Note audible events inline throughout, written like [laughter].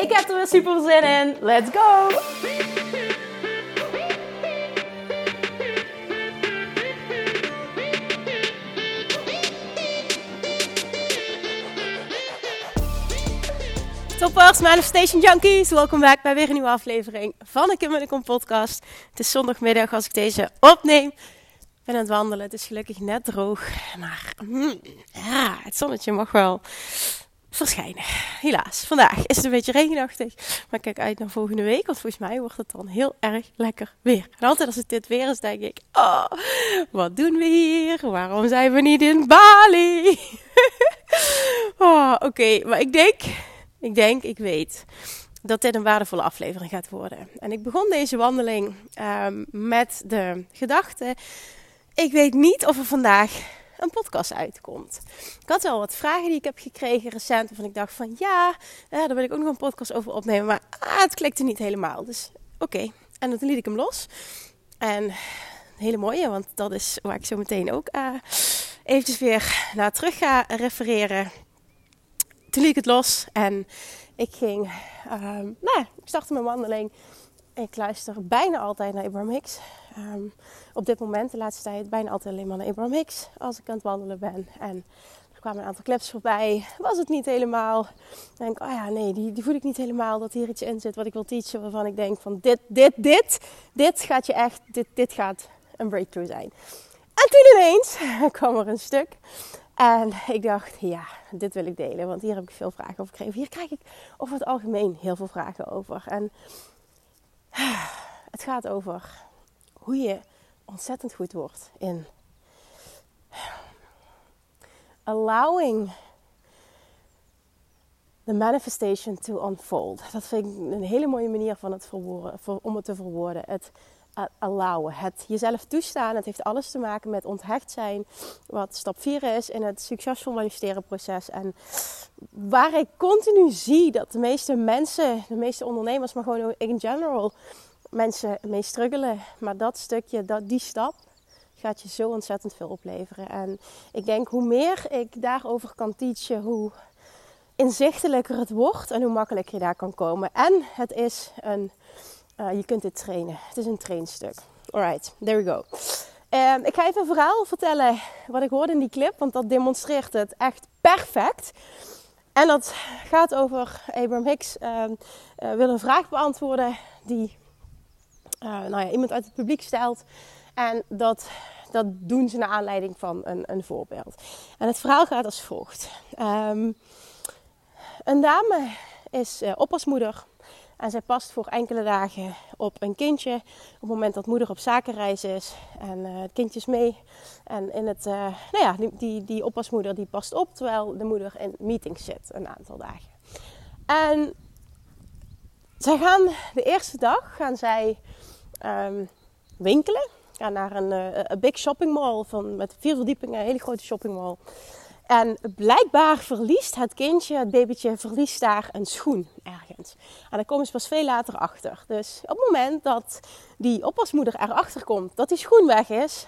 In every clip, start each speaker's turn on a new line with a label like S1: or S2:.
S1: Ik heb er weer super zin in. Let's go! Toppers, Manifestation Junkies, welkom back bij weer een nieuwe aflevering van de Kim en de podcast. Het is zondagmiddag als ik deze opneem. Ik ben aan het wandelen, het is gelukkig net droog, maar mm, ja, het zonnetje mag wel verschijnen. Helaas, vandaag is het een beetje regenachtig, maar kijk uit naar volgende week, want volgens mij wordt het dan heel erg lekker weer. En altijd als het dit weer is, denk ik, oh, wat doen we hier? Waarom zijn we niet in Bali? [laughs] oh, Oké, maar ik denk ik denk, ik weet dat dit een waardevolle aflevering gaat worden. En ik begon deze wandeling um, met de gedachte: ik weet niet of er vandaag een podcast uitkomt. Ik had wel wat vragen die ik heb gekregen recent, waarvan ik dacht van ja, daar wil ik ook nog een podcast over opnemen, maar ah, het klikte niet helemaal. Dus oké, en toen liet ik hem los. En een hele mooie, want dat is waar ik zo meteen ook uh, eventjes weer naar terug ga refereren toen liet ik het los en ik ging, um, nou, ik startte mijn wandeling. Ik luister bijna altijd naar Abraham Hicks. Um, op dit moment, de laatste tijd, bijna altijd alleen maar naar Abraham Hicks als ik aan het wandelen ben. En er kwamen een aantal clips voorbij. Was het niet helemaal? Denk oh ja, nee, die, die voel ik niet helemaal. Dat hier iets in zit wat ik wil teachen. Waarvan ik denk van dit, dit, dit, dit gaat je echt, dit, dit gaat een breakthrough zijn. En toen ineens [laughs] kwam er een stuk en ik dacht, ja, dit wil ik delen, want hier heb ik veel vragen over gekregen. Hier krijg ik over het algemeen heel veel vragen over. En het gaat over hoe je ontzettend goed wordt in allowing the manifestation to unfold. Dat vind ik een hele mooie manier van het om het te verwoorden. Het allowen. Het jezelf toestaan. Het heeft alles te maken met onthecht zijn. Wat stap 4 is in het succesvol manifesteren proces. En waar ik continu zie dat de meeste mensen, de meeste ondernemers, maar gewoon in general, mensen mee struggelen. Maar dat stukje, dat, die stap gaat je zo ontzettend veel opleveren. En ik denk hoe meer ik daarover kan teachen, hoe inzichtelijker het wordt en hoe makkelijker je daar kan komen. En het is een uh, je kunt dit trainen. Het is een trainstuk. Alright, there we go. Um, ik ga even een verhaal vertellen wat ik hoorde in die clip, want dat demonstreert het echt perfect. En dat gaat over Abraham Hicks uh, uh, wil een vraag beantwoorden die nou ja, iemand uit het publiek stelt. En dat, dat doen ze naar aanleiding van een, een voorbeeld. En het verhaal gaat als volgt. Um, een dame is oppasmoeder en zij past voor enkele dagen op een kindje. Op het moment dat moeder op zakenreis is. En uh, het kindje is mee. En in het, uh, nou ja, die, die oppasmoeder die past op. Terwijl de moeder in meetings zit een aantal dagen. En zij gaan de eerste dag gaan zij um, winkelen. Gaan naar een, uh, een big shopping mall van, met vier verdiepingen. Een hele grote shopping mall. En blijkbaar verliest het kindje, het babytje, verliest daar een schoen ergens. En daar komen ze pas veel later achter. Dus op het moment dat die oppasmoeder erachter komt dat die schoen weg is,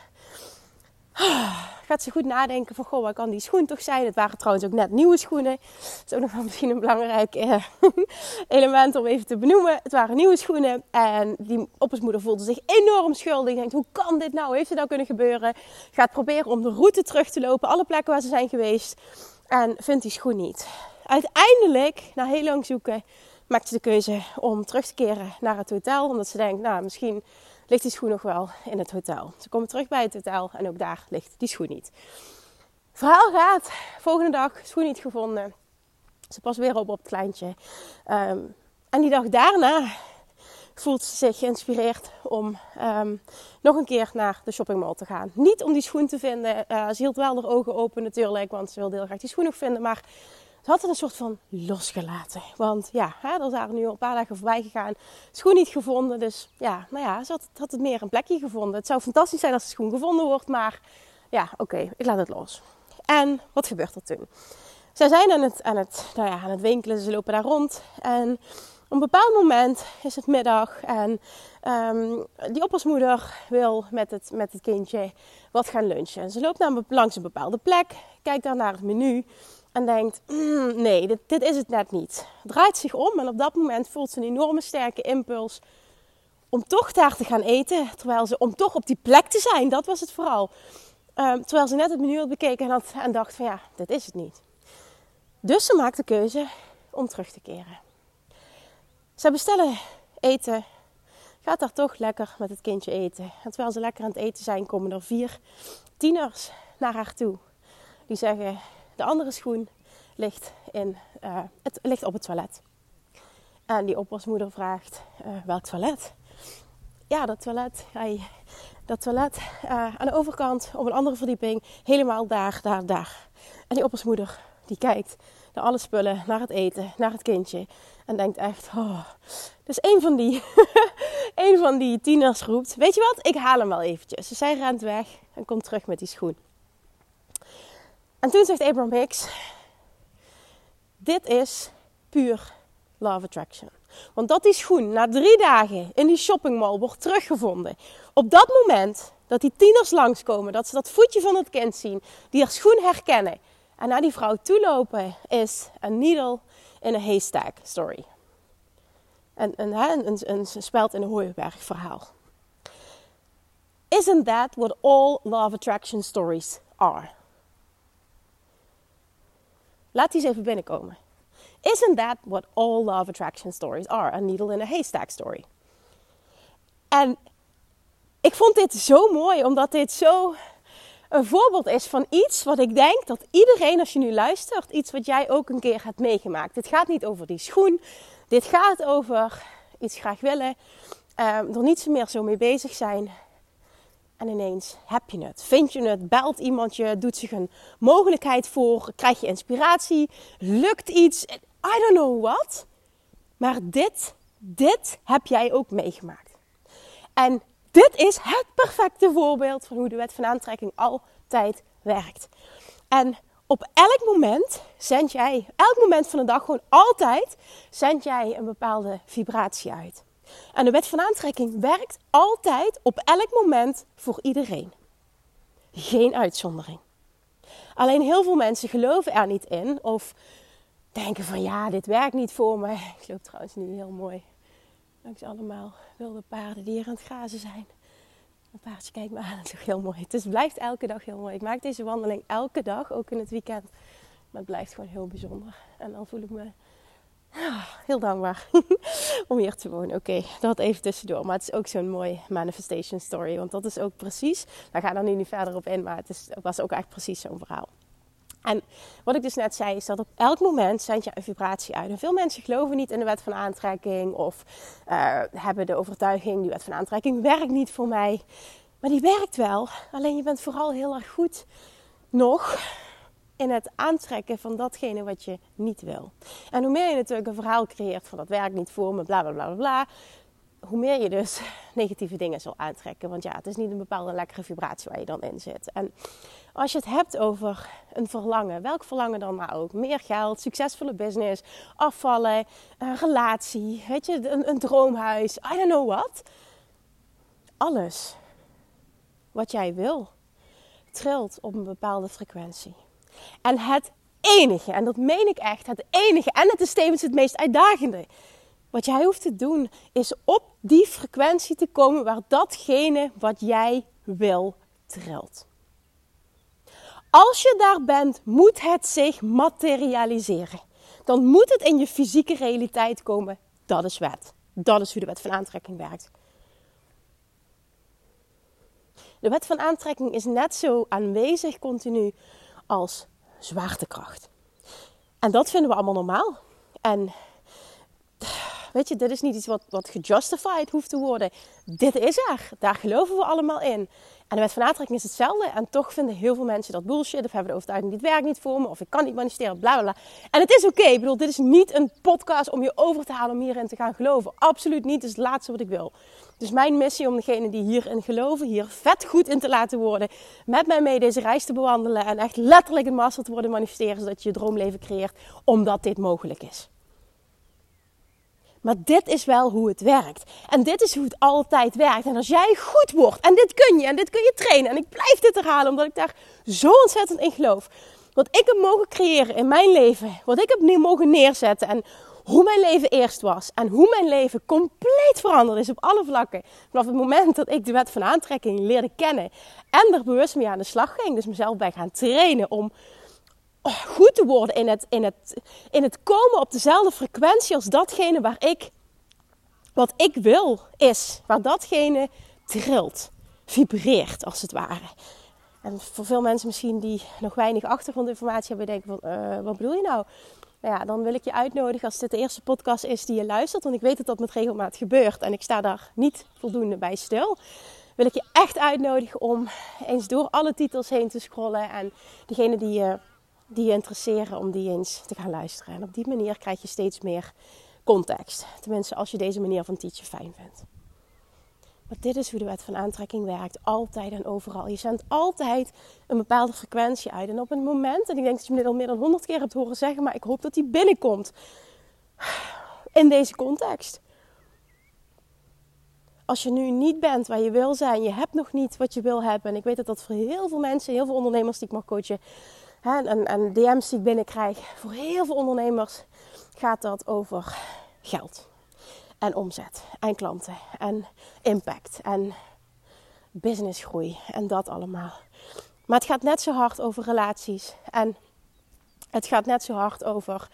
S1: gaat ze goed nadenken van, goh, wat kan die schoen toch zijn? Het waren trouwens ook net nieuwe schoenen. Dat is ook nog wel misschien een belangrijk eh, [laughs] element om even te benoemen. Het waren nieuwe schoenen en die oppasmoeder voelde zich enorm schuldig. Denkt, hoe kan dit nou? Heeft het nou kunnen gebeuren? Gaat proberen om de route terug te lopen, alle plekken waar ze zijn geweest. En vindt die schoen niet. Uiteindelijk, na heel lang zoeken, maakt ze de keuze om terug te keren naar het hotel. Omdat ze denkt, nou, misschien ligt die schoen nog wel in het hotel. Ze komen terug bij het hotel en ook daar ligt die schoen niet. verhaal gaat, volgende dag, schoen niet gevonden. Ze pas weer op op het kleintje. Um, en die dag daarna voelt ze zich geïnspireerd om um, nog een keer naar de shoppingmall te gaan. Niet om die schoen te vinden. Uh, ze hield wel haar ogen open natuurlijk, want ze wilde heel graag die schoen nog vinden. Maar Ze had het een soort van losgelaten. Want ja, er waren nu al een paar dagen voorbij gegaan. Schoen niet gevonden. Dus ja, nou ja, ze had, het meer een plekje gevonden. Het zou fantastisch zijn als de schoen gevonden wordt. Maar ja, oké, ik laat het los. En wat gebeurt er toen? Zij zijn aan het, aan, het, nou ja, aan het winkelen. Ze lopen daar rond. En op een bepaald moment is het middag en um, die oppasmoeder wil met het, met het kindje wat gaan lunchen. En ze loopt naar, langs een bepaalde plek, kijkt daar naar het menu en denkt: mm, nee, dit, dit is het net niet. Draait zich om en op dat moment voelt ze een enorme sterke impuls om toch daar te gaan eten. Terwijl ze, om toch op die plek te zijn, dat was het vooral. Um, terwijl ze net het menu had bekeken en, had, en dacht: van ja, dit is het niet. Dus ze maakt de keuze om terug te keren. Ze bestellen eten. Gaat daar toch lekker met het kindje eten. En terwijl ze lekker aan het eten zijn, komen er vier tieners naar haar toe. Die zeggen: De andere schoen ligt, in, uh, het, ligt op het toilet. En die oppasmoeder vraagt: uh, Welk toilet? Ja, dat toilet. Dat toilet uh, aan de overkant op een andere verdieping. Helemaal daar, daar, daar. En die oppasmoeder die kijkt naar alle spullen, naar het eten, naar het kindje. En denkt echt, oh. Dus een van die, [laughs] een van die tieners roept, weet je wat, ik haal hem wel eventjes. Dus zij rent weg en komt terug met die schoen. En toen zegt Abraham Hicks, dit is puur love attraction. Want dat die schoen na drie dagen in die shoppingmall wordt teruggevonden. Op dat moment dat die tieners langskomen, dat ze dat voetje van het kind zien, die haar schoen herkennen en naar die vrouw toelopen, is een needle in een haystack story. En een, een, een, een speld in een hooiberg verhaal. Isn't that what all love attraction stories are? Laat die eens even binnenkomen. Isn't that what all love attraction stories are? A needle in a haystack story. En ik vond dit zo mooi, omdat dit zo een voorbeeld is van iets wat ik denk dat iedereen, als je nu luistert, iets wat jij ook een keer hebt meegemaakt. Dit gaat niet over die schoen. Dit gaat over iets graag willen, um, er niet meer zo mee bezig zijn. En ineens heb je het. Vind je het? Belt iemand je? Doet zich een mogelijkheid voor? Krijg je inspiratie? Lukt iets? I don't know what. Maar dit, dit heb jij ook meegemaakt. En dit is het perfecte voorbeeld van hoe de wet van aantrekking altijd werkt. En op elk moment zend jij, elk moment van de dag, gewoon altijd, zend jij een bepaalde vibratie uit. En de wet van aantrekking werkt altijd op elk moment voor iedereen. Geen uitzondering. Alleen heel veel mensen geloven er niet in of denken van ja, dit werkt niet voor me. [laughs] Ik loop trouwens nu heel mooi langs allemaal wilde paarden die hier aan het grazen zijn. Een paardje kijkt me aan, het is heel mooi. Het is, blijft elke dag heel mooi. Ik maak deze wandeling elke dag, ook in het weekend. Maar het blijft gewoon heel bijzonder. En dan voel ik me heel dankbaar [laughs] om hier te wonen. Oké, dat even tussendoor. Maar het is ook zo'n mooie manifestation story. Want dat is ook precies, daar ga er nu niet verder op in. Maar het, is, was ook echt precies zo'n verhaal. En wat ik dus net zei, is dat op elk moment zend je een vibratie uit. En veel mensen geloven niet in de wet van aantrekking of uh, hebben de overtuiging, die wet van aantrekking werkt niet voor mij. Maar die werkt wel. Alleen je bent vooral heel erg goed nog in het aantrekken van datgene wat je niet wil. En hoe meer je natuurlijk een verhaal creëert van dat werkt niet voor me, bla bla bla bla, hoe meer je dus [laughs] negatieve dingen zal aantrekken. Want ja, het is niet een bepaalde lekkere vibratie waar je dan in zit. En als je het hebt over een verlangen, welk verlangen dan maar ook. Meer geld, succesvolle business, afvallen, een relatie, weet je, een, een droomhuis, I don't know what. Alles wat jij wil, trilt op een bepaalde frequentie. En het enige, en dat meen ik echt, het enige, en het is tevens het meest uitdagende, wat jij hoeft te doen, is op die frequentie te komen waar datgene wat jij wil trilt. Als je daar bent, moet het zich materialiseren. Dan moet het in je fysieke realiteit komen. Dat is wet. Dat is hoe de wet van aantrekking werkt. De wet van aantrekking is net zo aanwezig continu als zwaartekracht. En dat vinden we allemaal normaal. En weet je, dit is niet iets wat, wat gejustified hoeft te worden. Dit is er. Daar geloven we allemaal in. En de wet van aantrekking is hetzelfde. En toch vinden heel veel mensen dat bullshit. Of hebben de overtuiging, dit werkt niet voor me. Of ik kan niet manifesteren, bla bla bla. En het is oké. Ik bedoel, dit is niet een podcast om je over te halen om hierin te gaan geloven. Absoluut niet. Is het laatste wat ik wil. Dus mijn missie om degenen die hierin geloven, hier vet goed in te laten worden. Met mij mee deze reis te bewandelen. En echt letterlijk een master te worden manifesteren. Zodat je je droomleven creëert. Omdat dit mogelijk is. Maar dit is wel hoe het werkt. En dit is hoe het altijd werkt. En als jij goed wordt, en dit kun je, en dit kun je trainen. En ik blijf dit herhalen, omdat ik daar zo ontzettend in geloof. Wat ik heb mogen creëren in mijn leven. Wat ik heb mogen neerzetten. En hoe mijn leven eerst was. En hoe mijn leven compleet veranderd is op alle vlakken. Vanaf het moment dat ik de wet van aantrekking leerde kennen. En er bewust mee aan de slag ging. Dus mezelf bij gaan trainen om Oh, goed te worden in het, in, het, in het komen op dezelfde frequentie als datgene waar ik, wat ik wil, is. Waar datgene trilt, vibreert als het ware. En voor veel mensen misschien die nog weinig achtergrondinformatie hebben, denken van, uh, wat bedoel je nou? Nou ja, dan wil ik je uitnodigen als dit de eerste podcast is die je luistert. Want ik weet dat dat met regelmaat gebeurt en ik sta daar niet voldoende bij stil. Wil ik je echt uitnodigen om eens door alle titels heen te scrollen. En degene die je die je interesseren om die eens te gaan luisteren. En op die manier krijg je steeds meer context. Tenminste, als je deze manier van teachen fijn vindt. Maar dit is hoe de wet van aantrekking werkt. Altijd en overal. Je zendt altijd een bepaalde frequentie uit. En op een moment, en ik denk dat je me dit al meer dan honderd keer hebt horen zeggen, maar ik hoop dat die binnenkomt. In deze context. Als je nu niet bent waar je wil zijn, je hebt nog niet wat je wil hebben. En ik weet dat dat voor heel veel mensen, heel veel ondernemers die ik mag coachen, en, en DM's die ik binnenkrijg, voor heel veel ondernemers gaat dat over geld. En omzet. En klanten. En impact. En businessgroei. En dat allemaal. Maar het gaat net zo hard over relaties. En het gaat net zo hard over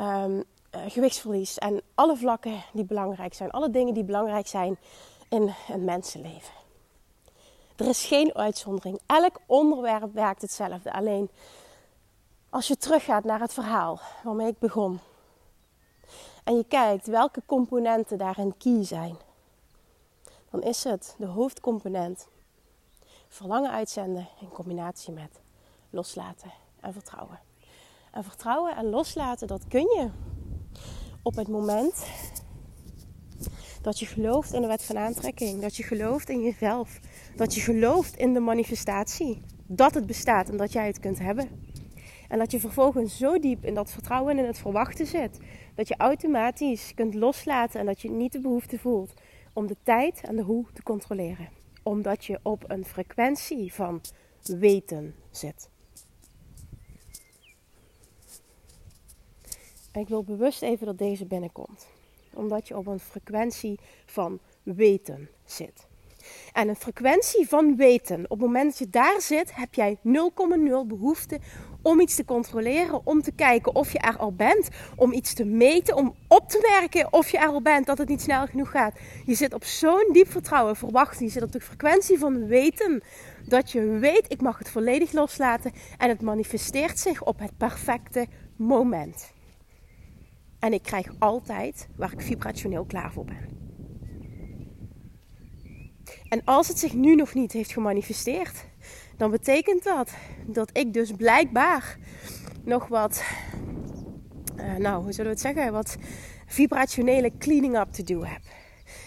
S1: um, gewichtsverlies. En alle vlakken die belangrijk zijn. Alle dingen die belangrijk zijn in een mensenleven. Er is geen uitzondering. Elk onderwerp werkt hetzelfde. Alleen als je teruggaat naar het verhaal waarmee ik begon. En je kijkt welke componenten daarin key zijn. Dan is het de hoofdcomponent verlangen uitzenden in combinatie met loslaten en vertrouwen. En vertrouwen en loslaten, dat kun je op het moment dat je gelooft in de wet van aantrekking, dat je gelooft in jezelf, dat je gelooft in de manifestatie, dat het bestaat en dat jij het kunt hebben. En dat je vervolgens zo diep in dat vertrouwen en in het verwachten zit. Dat je automatisch kunt loslaten en dat je niet de behoefte voelt om de tijd en de hoe te controleren. Omdat je op een frequentie van weten zit. En ik wil bewust even dat deze binnenkomt. Omdat je op een frequentie van weten zit. En een frequentie van weten. Op het moment dat je daar zit, heb jij 0,0 behoefte om iets te controleren, om te kijken of je er al bent, om iets te meten, om op te merken of je er al bent, dat het niet snel genoeg gaat. Je zit op zo'n diep vertrouwen, verwachten, je zit op de frequentie van weten, dat je weet, ik mag het volledig loslaten en het manifesteert zich op het perfecte moment. En ik krijg altijd waar ik vibrationeel klaar voor ben. En als het zich nu nog niet heeft gemanifesteerd, dan betekent dat dat ik dus blijkbaar nog wat, uh, nou hoe zullen we het zeggen, wat vibrationele cleaning up te doen heb.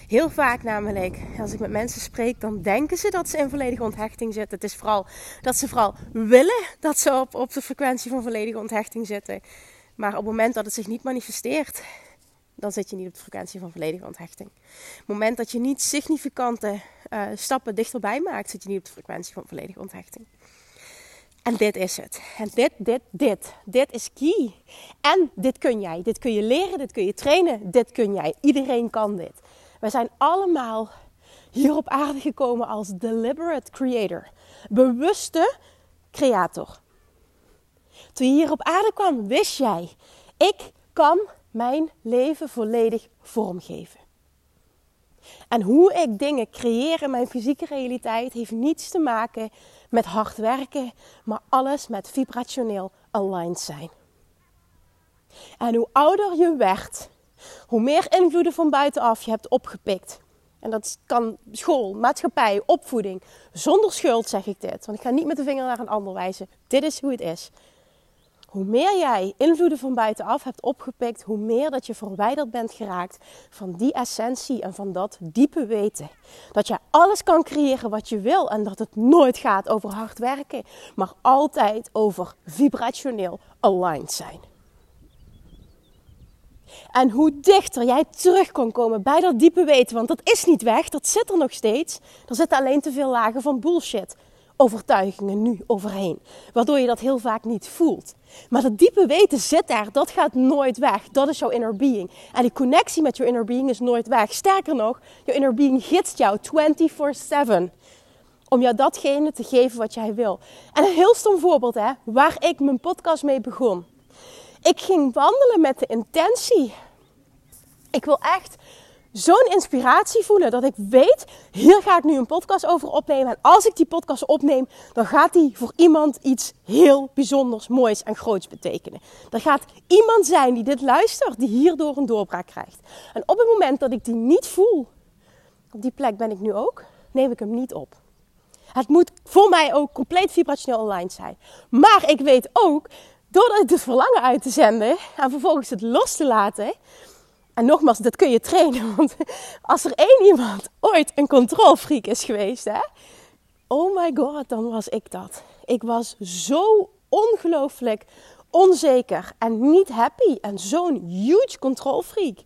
S1: Heel vaak namelijk, als ik met mensen spreek, dan denken ze dat ze in volledige onthechting zitten. Het is vooral dat ze vooral willen dat ze op, op de frequentie van volledige onthechting zitten. Maar op het moment dat het zich niet manifesteert, dan zit je niet op de frequentie van volledige onthechting. Op het moment dat je niet significante uh, stappen dichterbij maakt, zit je niet op de frequentie van volledige onthechting. En dit is het. En dit, dit, dit. Dit is key. En dit kun jij. Dit kun je leren, dit kun je trainen, dit kun jij. Iedereen kan dit. We zijn allemaal hier op aarde gekomen als deliberate creator. Bewuste creator. Toen je hier op aarde kwam, wist jij, ik kan mijn leven volledig vormgeven. En hoe ik dingen creëer in mijn fysieke realiteit heeft niets te maken met hard werken, maar alles met vibrationeel aligned zijn. En hoe ouder je werd, Hoe meer invloeden van buitenaf je hebt opgepikt. En dat kan school, maatschappij, opvoeding. Zonder schuld zeg ik dit. Want ik ga niet met de vinger naar een ander wijzen. Dit is hoe het is. Hoe meer jij invloeden van buitenaf hebt opgepikt, hoe meer dat je verwijderd bent geraakt van die essentie en van dat diepe weten. Dat je alles kan creëren wat je wil en dat het nooit gaat over hard werken, maar altijd over vibrationeel aligned zijn. En hoe dichter jij terug kan komen bij dat diepe weten, want dat is niet weg, dat zit er nog steeds. Er zitten alleen te veel lagen van bullshit overtuigingen nu overheen. Waardoor je dat heel vaak niet voelt. Maar dat diepe weten zit daar, dat gaat nooit weg. Dat is jouw inner being. En die connectie met jouw inner being is nooit weg. Sterker nog, jouw inner being gidst jou 24/7 om jou datgene te geven wat jij wil. En een heel stom voorbeeld, hè, waar ik mijn podcast mee begon. Ik ging wandelen met de intentie. Ik wil echt zo'n inspiratie voelen dat ik weet, hier ga ik nu een podcast over opnemen. En als ik die podcast opneem, dan gaat die voor iemand iets heel bijzonders, moois en groots betekenen. Er gaat iemand zijn die dit luistert, die hierdoor een doorbraak krijgt. En op het moment dat ik die niet voel, op die plek ben ik nu ook, neem ik hem niet op. Het moet voor mij ook compleet vibrationeel online zijn. Maar ik weet ook, door het verlangen uit te zenden en vervolgens het los te laten, en nogmaals, dat kun je trainen. [laughs] Want als er één iemand ooit een controlfreak is geweest, hè, oh my god, dan was ik dat. Ik was zo ongelooflijk onzeker en niet happy. En zo'n huge controlfreak.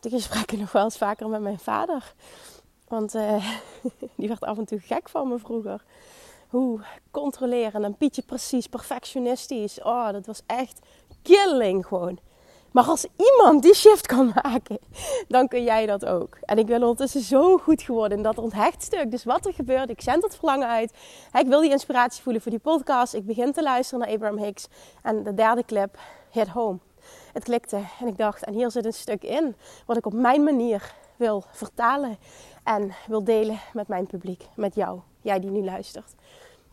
S1: Ik gesprekken [laughs] nog wel eens vaker met mijn vader. Want uh, [laughs] die werd af en toe gek van me vroeger. Hoe controleren en Pietje precies, perfectionistisch. Oh, dat was echt killing gewoon. Maar als iemand die shift kan [laughs] maken, dan kun jij dat ook. En ik ben ondertussen zo goed geworden in dat onthechtstuk. Dus wat er gebeurt, ik zend het verlangen uit. Ik wil die inspiratie voelen voor die podcast. Ik begin te luisteren naar Abraham Hicks. En de derde clip, Hit Home. Het klikte en ik dacht, en hier zit een stuk in wat ik op mijn manier wil vertalen en wil delen met mijn publiek, met jou, jij die nu luistert.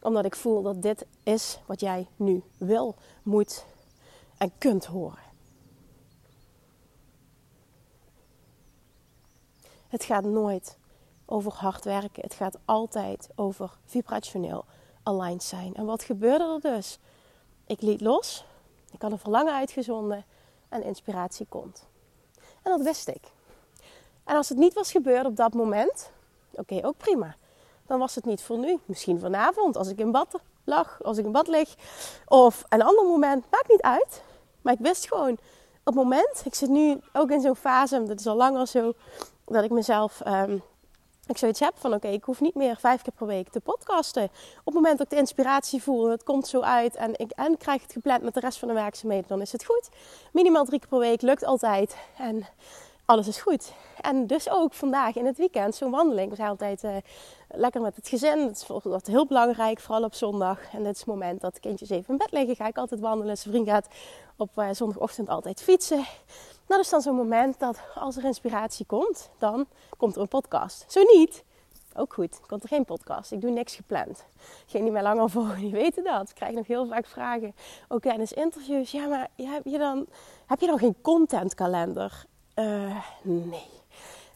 S1: Omdat ik voel dat dit is wat jij nu wil, moet en kunt horen. Het gaat nooit over hard werken. Het gaat altijd over vibrationeel aligned zijn. En wat gebeurde er dus? Ik liet los. Ik had een verlangen uitgezonden en inspiratie komt. En dat wist ik. En als het niet was gebeurd op dat moment, oké, ook prima. Dan was het niet voor nu. Misschien vanavond, als ik in bad lag, als ik in bad lig. Of een ander moment, maakt niet uit. Maar ik wist gewoon, het moment, ik zit nu ook in zo'n fase, dat is al langer zo, dat ik mezelf. Um, ik zoiets heb van oké, ik hoef niet meer vijf keer per week te podcasten. Op het moment dat ik de inspiratie voel, het komt zo uit en ik en krijg het gepland met de rest van de werkzaamheden, dan is het goed. Minimaal drie keer per week lukt altijd en alles is goed. En dus ook vandaag in het weekend zo'n wandeling. We zijn altijd uh, lekker met het gezin. Dat is dat heel belangrijk, vooral op zondag. En dit is het moment dat kindjes even in bed liggen. Ga ik altijd wandelen. Zijn vriend gaat op uh, zondagochtend altijd fietsen. Nou, is dan zo'n moment dat als er inspiratie komt, dan komt er een podcast. Zo niet, ook goed, komt er geen podcast. Ik doe niks gepland. Geen die mij langer [laughs] volgen, die weten dat. Ik krijg nog heel vaak vragen, ook tijdens interviews. Ja, maar je dan, heb je dan geen contentkalender? Uh, nee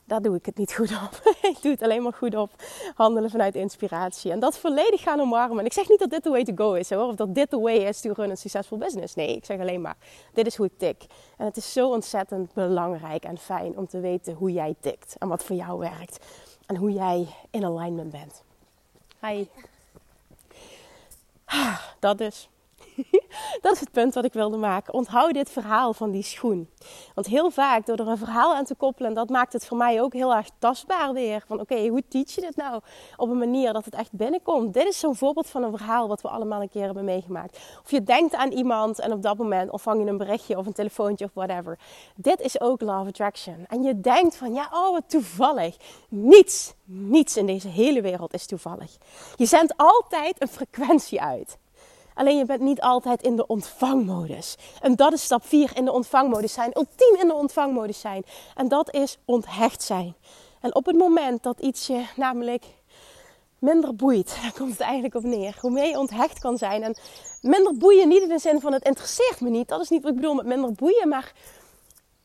S1: daar doe ik het niet goed op. [laughs] ik doe het alleen maar goed op handelen vanuit inspiratie. En dat volledig gaan omarmen. En ik zeg niet dat dit de way to go is hoor. Of dat dit de way is to run een succesvol business. Nee, ik zeg alleen maar, dit is hoe ik tik. En het is zo ontzettend belangrijk en fijn om te weten hoe jij tikt. En wat voor jou werkt. En hoe jij in alignment bent. Hi. Ah, dat dus. [laughs] dat is het punt wat ik wilde maken. Onthoud dit verhaal van die schoen. Want heel vaak door er een verhaal aan te koppelen, en dat maakt het voor mij ook heel erg tastbaar weer. Van oké, hoe teach je dit nou op een manier dat het echt binnenkomt? Dit is zo'n voorbeeld van een verhaal wat we allemaal een keer hebben meegemaakt. Of je denkt aan iemand en op dat moment ontvang je een berichtje of een telefoontje of whatever. Dit is ook love attraction. En je denkt van ja, oh wat toevallig. Niets, niets in deze hele wereld is toevallig. Je zendt altijd een frequentie uit. Alleen je bent niet altijd in de ontvangmodus. En dat is stap 4 in de ontvangmodus zijn. Ultiem in de ontvangmodus zijn. En dat is onthecht zijn. En op het moment dat iets je namelijk minder boeit, [laughs] daar komt het eigenlijk op neer. Hoe meer je onthecht kan zijn. En minder boeien niet in de zin van het interesseert me niet. Dat is niet wat ik bedoel met minder boeien. Maar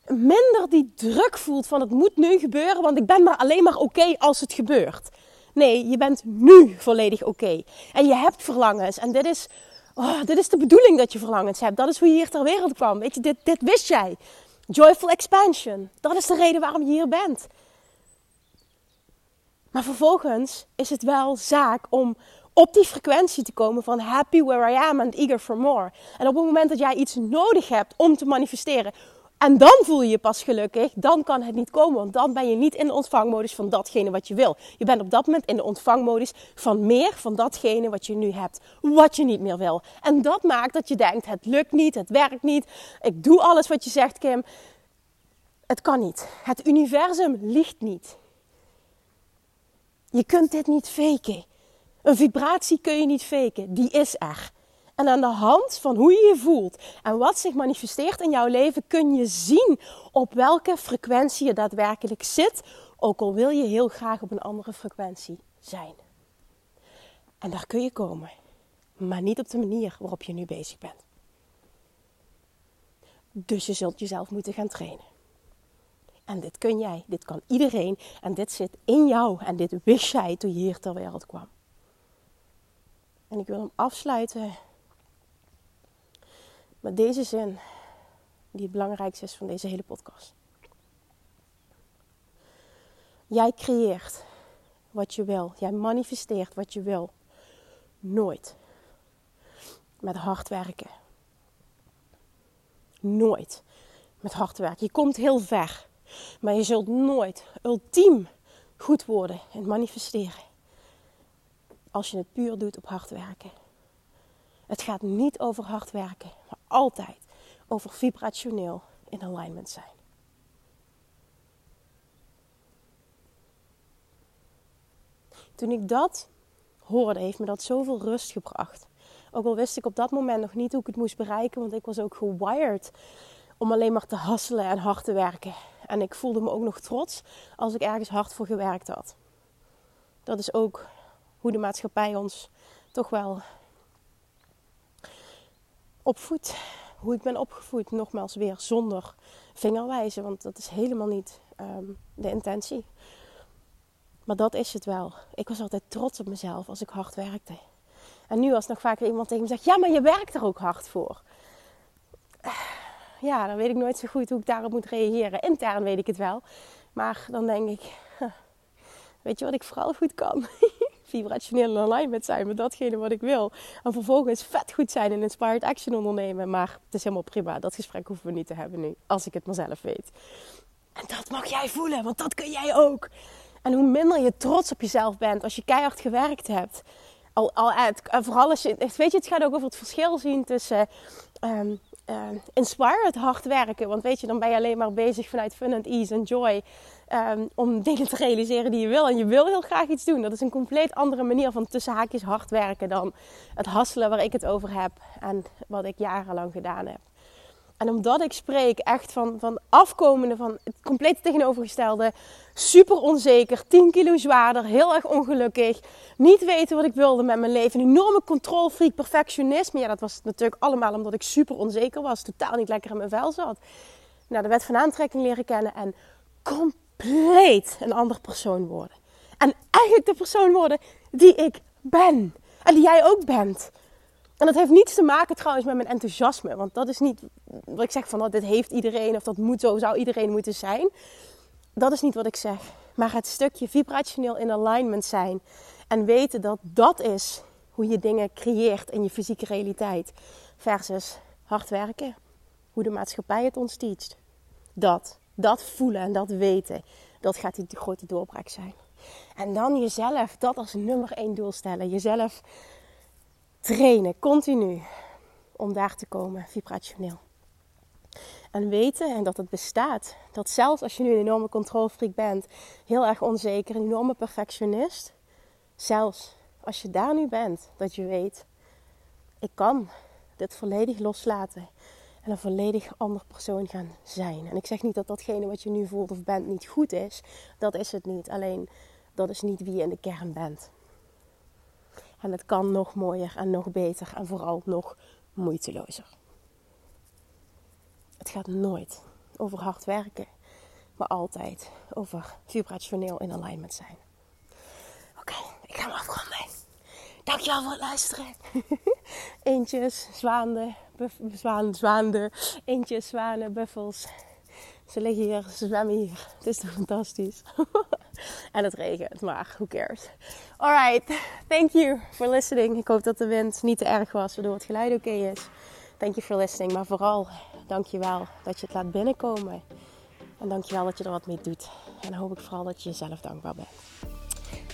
S1: minder die druk voelt van het moet nu gebeuren, want ik ben maar alleen maar oké als het gebeurt. Nee, je bent nu volledig oké. En je hebt verlangens. En dit is, oh, dit is de bedoeling dat je verlangens hebt. Dat is hoe je hier ter wereld kwam. Weet je, dit, dit wist jij. Joyful expansion. Dat is de reden waarom je hier bent. Maar vervolgens is het wel zaak om op die frequentie te komen van happy where I am and eager for more. En op het moment dat jij iets nodig hebt om te manifesteren, en dan voel je je pas gelukkig, dan kan het niet komen. Want dan ben je niet in de ontvangmodus van datgene wat je wil. Je bent op dat moment in de ontvangmodus van meer van datgene wat je nu hebt. Wat je niet meer wil. En dat maakt dat je denkt, het lukt niet, het werkt niet. Ik doe alles wat je zegt, Kim. Het kan niet. Het universum ligt niet. Je kunt dit niet faken. Een vibratie kun je niet faken. Die is er. En aan de hand van hoe je je voelt en wat zich manifesteert in jouw leven, kun je zien op welke frequentie je daadwerkelijk zit, ook al wil je heel graag op een andere frequentie zijn. En daar kun je komen, maar niet op de manier waarop je nu bezig bent. Dus je zult jezelf moeten gaan trainen. En dit kun jij, dit kan iedereen en dit zit in jou en dit wist jij toen je hier ter wereld kwam. En ik wil hem afsluiten met deze zin, die het belangrijkste is van deze hele podcast. Jij creëert wat je wil. Jij manifesteert wat je wil. Nooit. Met hard werken. Nooit met hard werken. Je komt heel ver. Maar je zult nooit ultiem goed worden in manifesteren. Als je het puur doet op hard werken. Het gaat niet over hard werken, maar altijd over vibrationeel in alignment zijn. Toen ik dat hoorde, heeft me dat zoveel rust gebracht. Ook al wist ik op dat moment nog niet hoe ik het moest bereiken, want ik was ook gewired om alleen maar te hasselen en hard te werken. En ik voelde me ook nog trots als ik ergens hard voor gewerkt had. Dat is ook hoe de maatschappij ons toch wel opvoedt. Hoe ik ben opgevoed, nogmaals weer zonder vingerwijzen, want dat is helemaal niet ehm, de intentie. Maar dat is het wel. Ik was altijd trots op mezelf als ik hard werkte. En nu als nog vaker iemand tegen me zegt: Ja, maar je werkt er ook hard voor. Ja, dan weet ik nooit zo goed hoe ik daarop moet reageren. Intern weet ik het wel. Maar dan denk ik: [laughs] Weet je wat ik vooral goed kan? [laughs] vibrationeel in alignment zijn met datgene wat ik wil. En vervolgens vet goed zijn in inspired action ondernemen. Maar het is helemaal prima. Dat gesprek hoeven we niet te hebben nu. Als ik het maar zelf weet. En dat mag jij voelen, want dat kun jij ook. En hoe minder je trots op jezelf bent als je keihard gewerkt hebt. Al, al, vooral als je, weet je, het gaat ook over het verschil zien tussen um, inspired hard werken. Want weet je, dan ben je alleen maar bezig vanuit fun and ease en joy. Um, om dingen te realiseren die je wil. En je wil heel graag iets doen. Dat is een compleet andere manier van tussen haakjes hard werken dan het hasselen waar ik het over heb. En wat ik jarenlang gedaan heb. En omdat ik spreek echt van, van afkomende, van het compleet tegenovergestelde, super onzeker, 10 kilo zwaarder, heel erg ongelukkig, niet weten wat ik wilde met mijn leven, een enorme controlfreak, perfectionisme. Ja, dat was natuurlijk allemaal omdat ik super onzeker was, totaal niet lekker in mijn vel zat. Nou, de wet van aantrekking leren kennen en compleet een ander persoon worden. En eigenlijk de persoon worden die ik ben. En die jij ook bent. En dat heeft niets te maken trouwens met mijn enthousiasme. Want dat is niet wat ik zeg van oh, dit heeft iedereen of dat moet zo zou iedereen moeten zijn. Dat is niet wat ik zeg. Maar het stukje vibrationeel in alignment zijn. En weten dat dat is hoe je dingen creëert in je fysieke realiteit. Versus hard werken. Hoe de maatschappij het ons teacht. Dat dat voelen en dat weten, dat gaat die grote doorbraak zijn. En dan jezelf dat als nummer één doel stellen. Jezelf trainen, continu, om daar te komen, vibrationeel. En weten en dat het bestaat. Dat zelfs als je nu een enorme controlfreak bent, heel erg onzeker, een enorme perfectionist. Zelfs als je daar nu bent, dat je weet, ik kan dit volledig loslaten en een volledig ander persoon gaan zijn. En ik zeg niet dat datgene wat je nu voelt of bent niet goed is. Dat is het niet. Alleen dat is niet wie je in de kern bent. En het kan nog mooier en nog beter en vooral nog moeitelozer. Het gaat nooit over hard werken, maar altijd over vibrationeel in alignment zijn. Oké, ik ga hem afronden. Dankjewel voor het luisteren. [laughs] Eentjes, zwaanden, zwaanden, eentjes, zwanen, buffels. Ze liggen hier, ze zwemmen hier. Het is toch fantastisch. [laughs] en het regent, maar who cares. Alright, thank you for listening. Ik hoop dat de wind niet te erg was, waardoor het geluid oké is. Thank you for listening, maar vooral dank je wel dat je het laat binnenkomen. En dank je wel dat je er wat mee doet. En dan hoop ik vooral dat je jezelf dankbaar bent.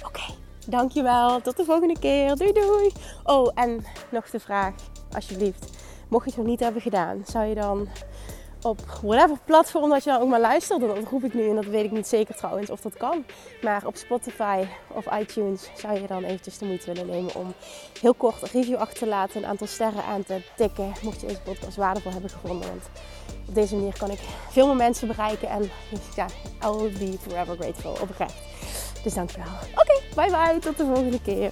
S1: Oké, dankjewel. Tot de volgende keer. Doei doei. Oh, en nog de vraag, alsjeblieft. Mocht je het nog niet hebben gedaan, zou je dan op whatever platform dat je dan ook maar luistert. Dat roep ik nu en dat weet ik niet zeker trouwens of dat kan. Maar op Spotify of iTunes zou je dan eventjes de moeite willen nemen om heel kort een review achter te laten. Een aantal sterren aan te tikken. Mocht je deze podcast waardevol hebben gevonden. Want op deze manier kan ik veel meer mensen bereiken. En ja, I will be forever grateful. Oprecht. Dus dankjewel. Oké, bye bye. Tot de volgende keer.